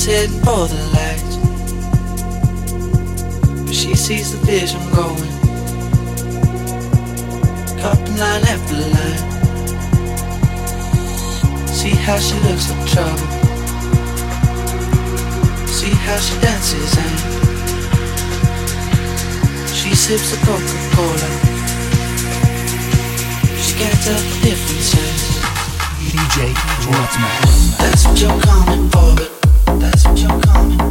She's heading for the light. But she sees the vision going. Cupping line after line. See how she looks at trouble. See how she dances and she sips a Coca-Cola. She can't tell the difference. DJ Wordsman. That's what you're coming for, but you're coming.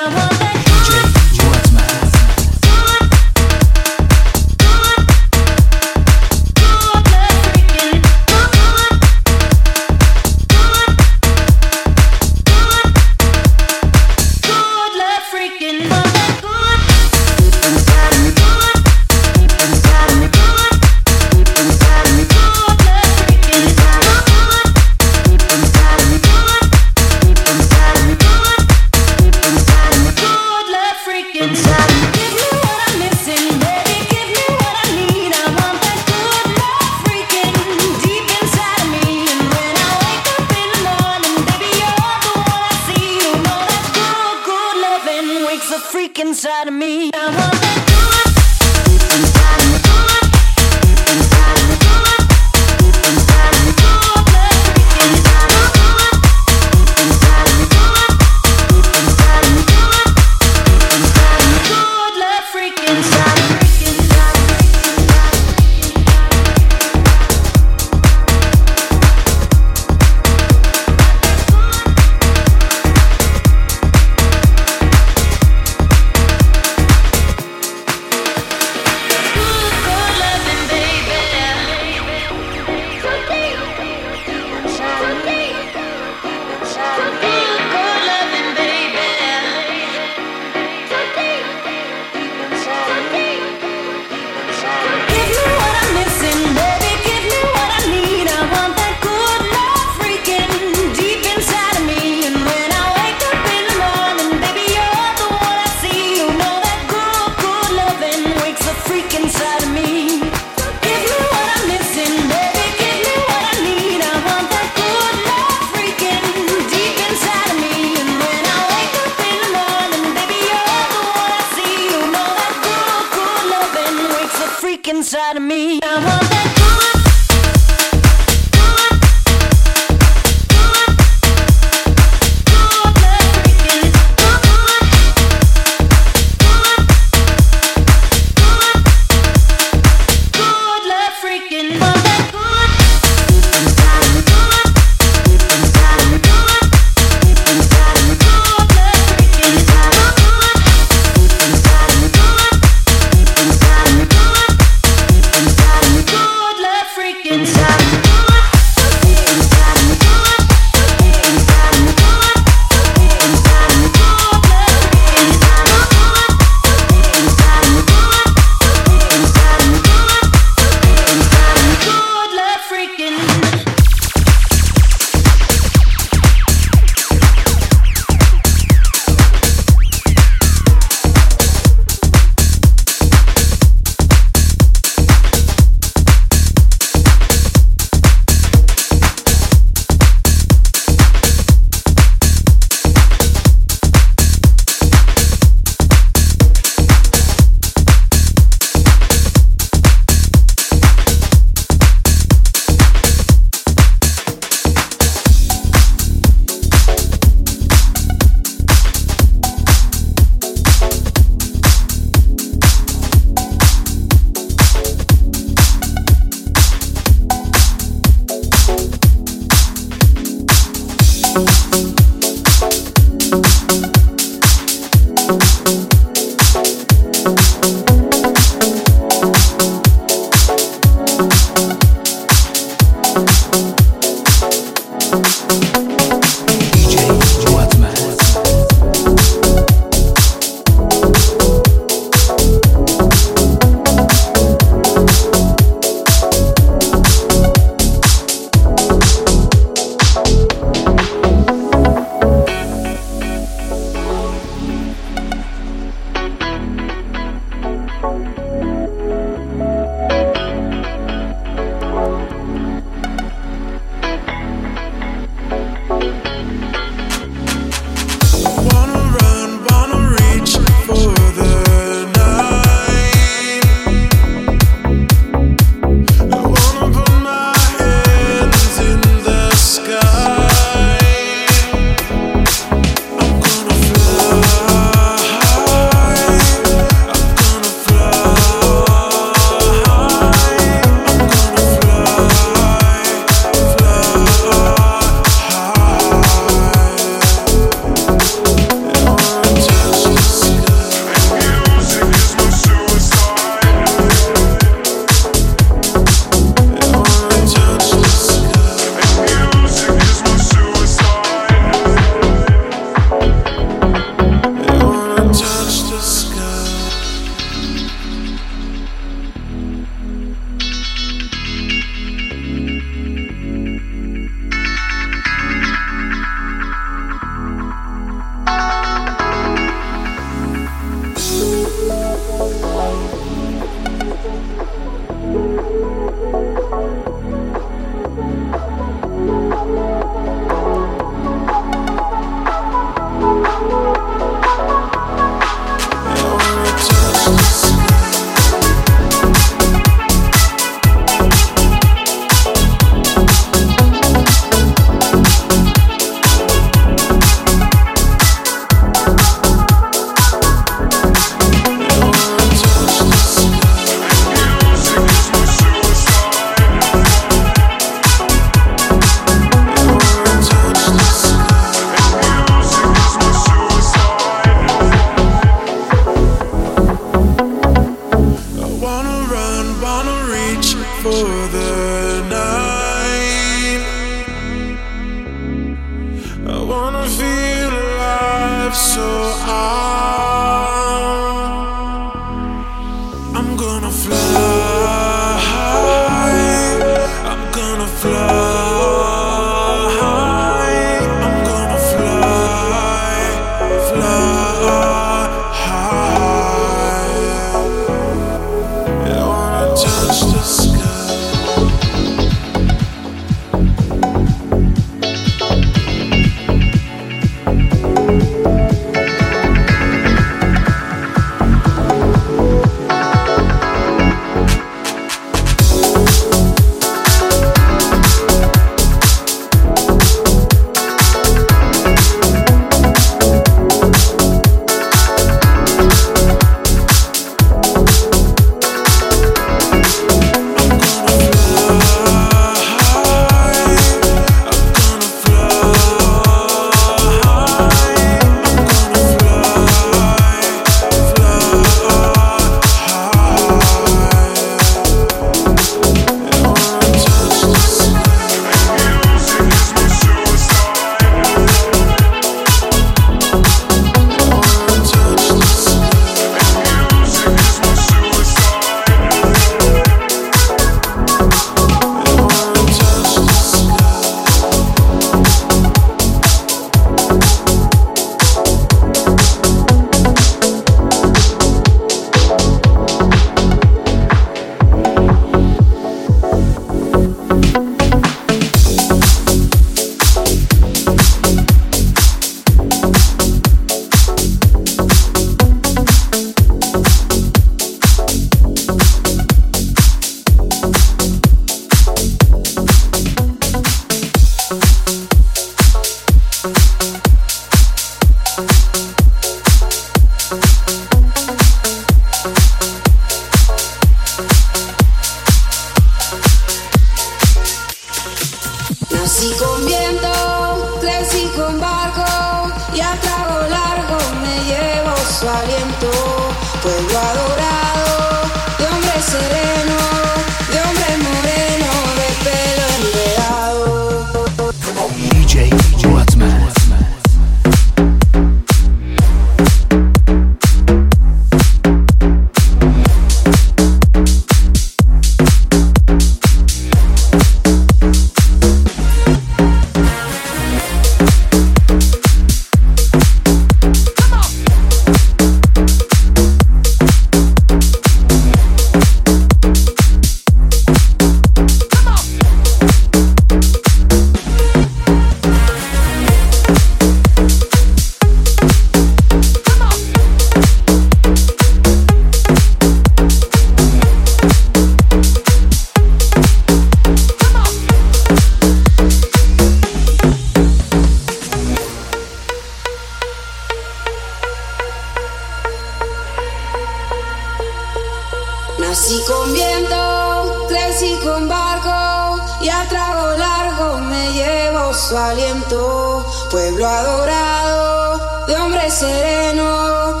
Nací con viento, crecí con barco y a trago largo me llevo su aliento. Pueblo adorado de hombre sereno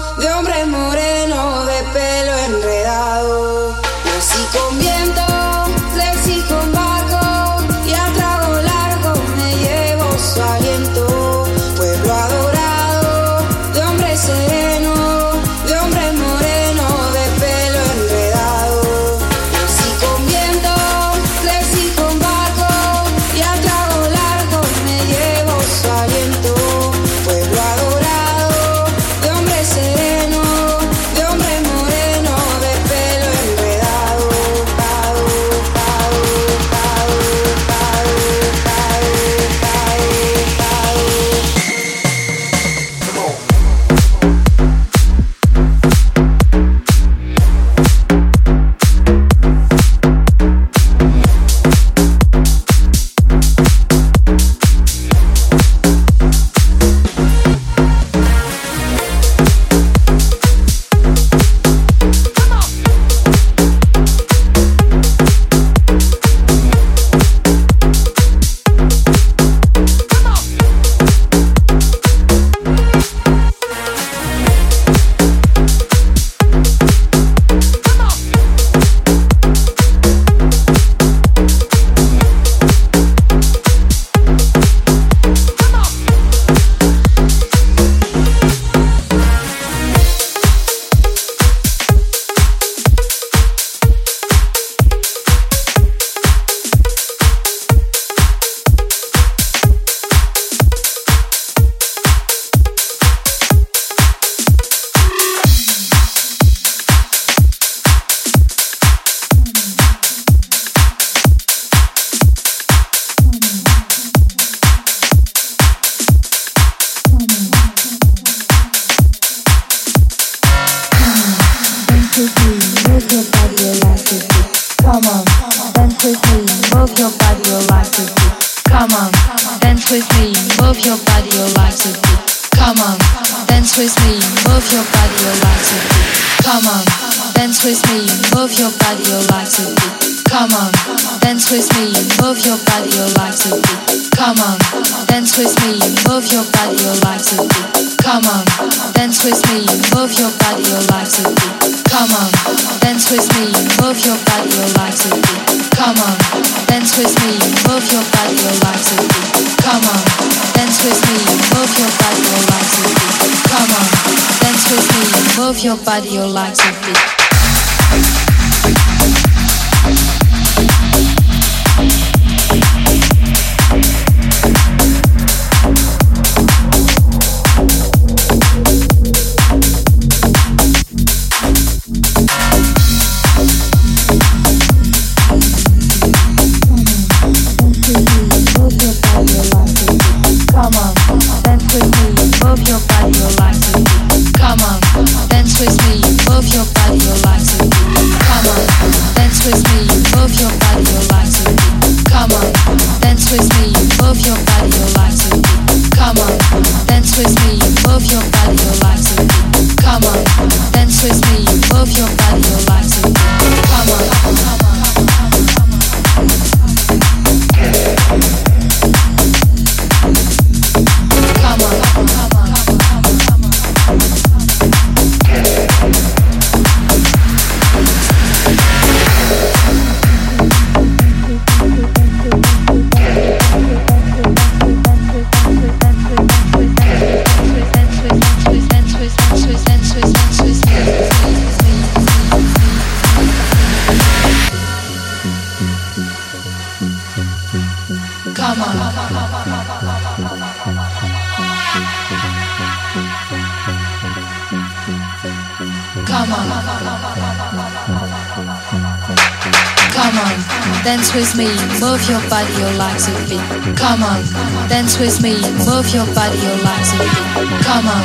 move your body, your legs and feet. Come on, dance with me, move your body, your legs and feet. Come on,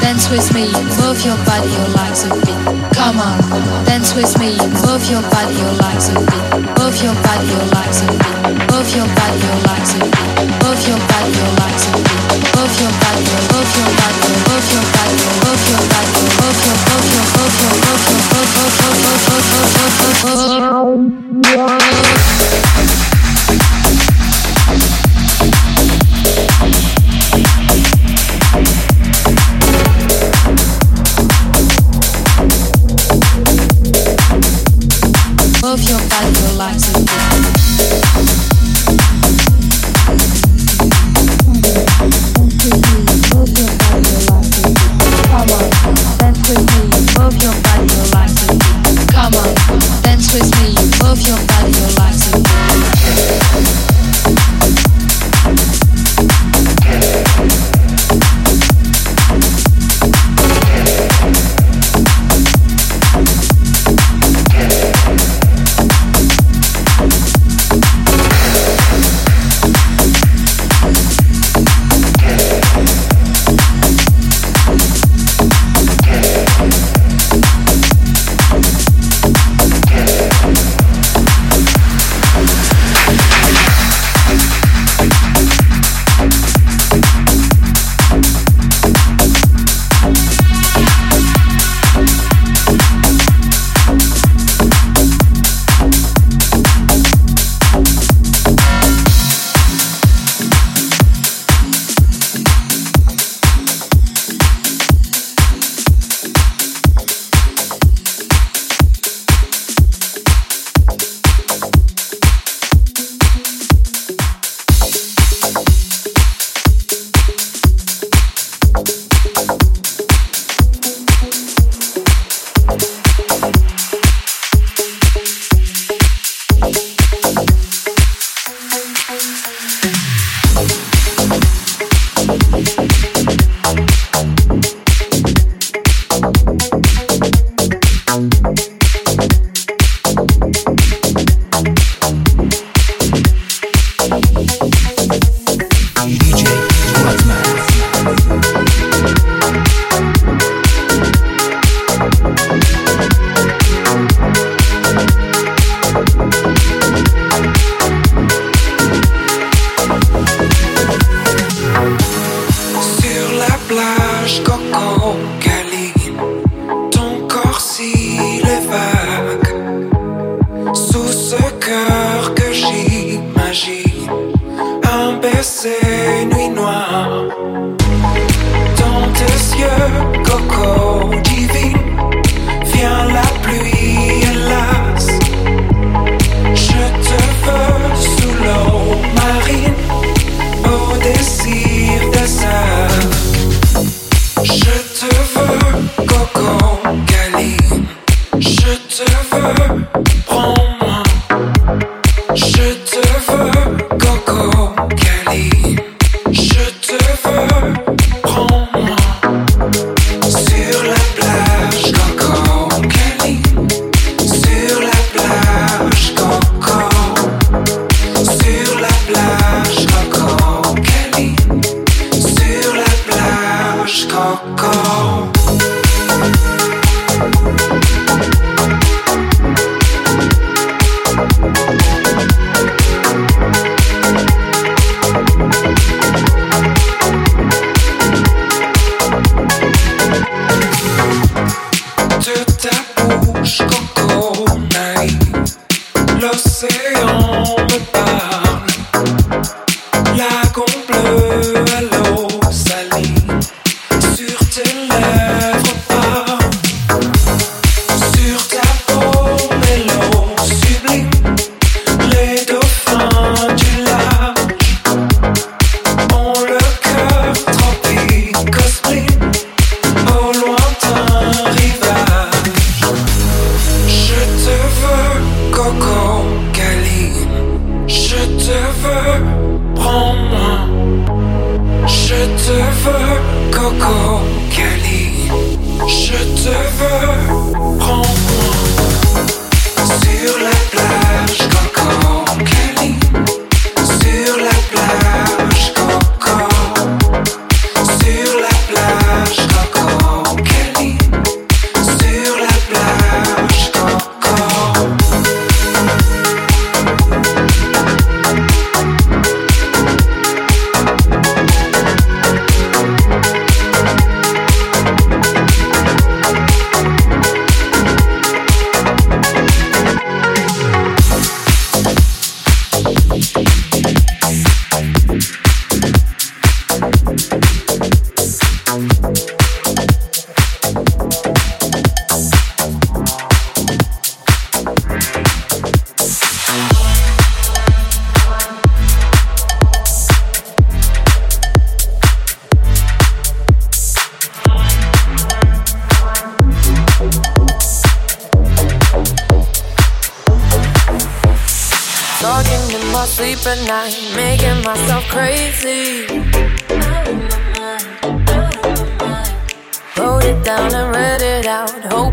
dance with me, move your body, your legs and feet. Come on, dance with me, move your body, your legs and feet. Move your body, your legs and feet. Move your body, your legs and feet. Move your body, your legs and feet. Move your body, move your body, move your body, move your body, move your, move your, move your, move your, move your, move your, move your, move your, move your, move your.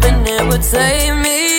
Hoping it would save me.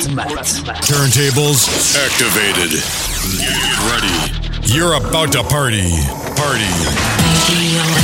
Turntables activated. Get ready. You're about to party. Party. Radio, radio, active.